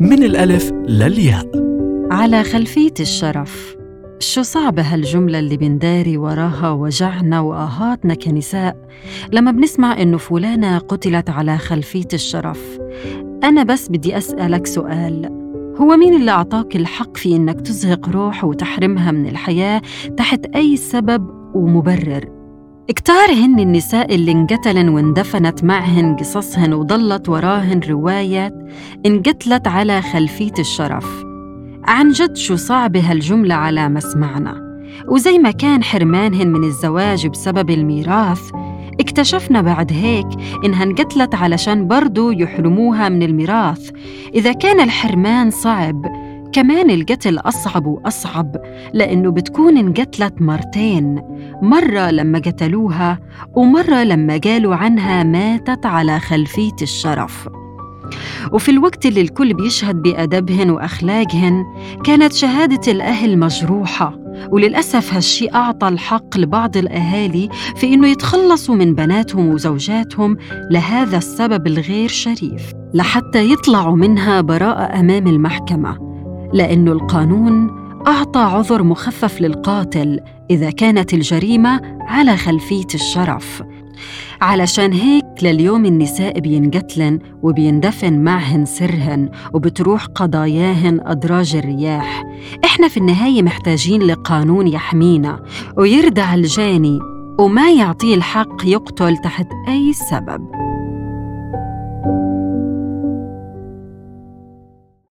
من الألف للياء. على خلفية الشرف شو صعبة هالجملة اللي بنداري وراها وجعنا وآهاتنا كنساء؟ لما بنسمع إنه فلانة قتلت على خلفية الشرف أنا بس بدي أسألك سؤال. هو مين اللي أعطاك الحق في إنك تزهق روح وتحرمها من الحياة تحت أي سبب ومبرر؟ كتار هن النساء اللي انقتلن واندفنت معهن قصصهن وضلت وراهن روايات انقتلت على خلفية الشرف. عن جد شو صعبة هالجملة على مسمعنا. وزي ما كان حرمانهن من الزواج بسبب الميراث اكتشفنا بعد هيك إنها انقتلت علشان برضو يحرموها من الميراث. إذا كان الحرمان صعب كمان القتل أصعب وأصعب لأنه بتكون انقتلت مرتين مرة لما قتلوها ومرة لما قالوا عنها ماتت على خلفية الشرف. وفي الوقت اللي الكل بيشهد بأدبهن وأخلاقهن كانت شهادة الأهل مجروحة وللأسف هالشي أعطى الحق لبعض الأهالي في إنه يتخلصوا من بناتهم وزوجاتهم لهذا السبب الغير شريف لحتى يطلعوا منها براءة أمام المحكمة. لأن القانون أعطى عذر مخفف للقاتل إذا كانت الجريمة على خلفية الشرف. علشان هيك لليوم النساء بينقتلن وبيندفن معهن سرهن وبتروح قضاياهن أدراج الرياح. إحنا في النهاية محتاجين لقانون يحمينا ويردع الجاني وما يعطيه الحق يقتل تحت أي سبب.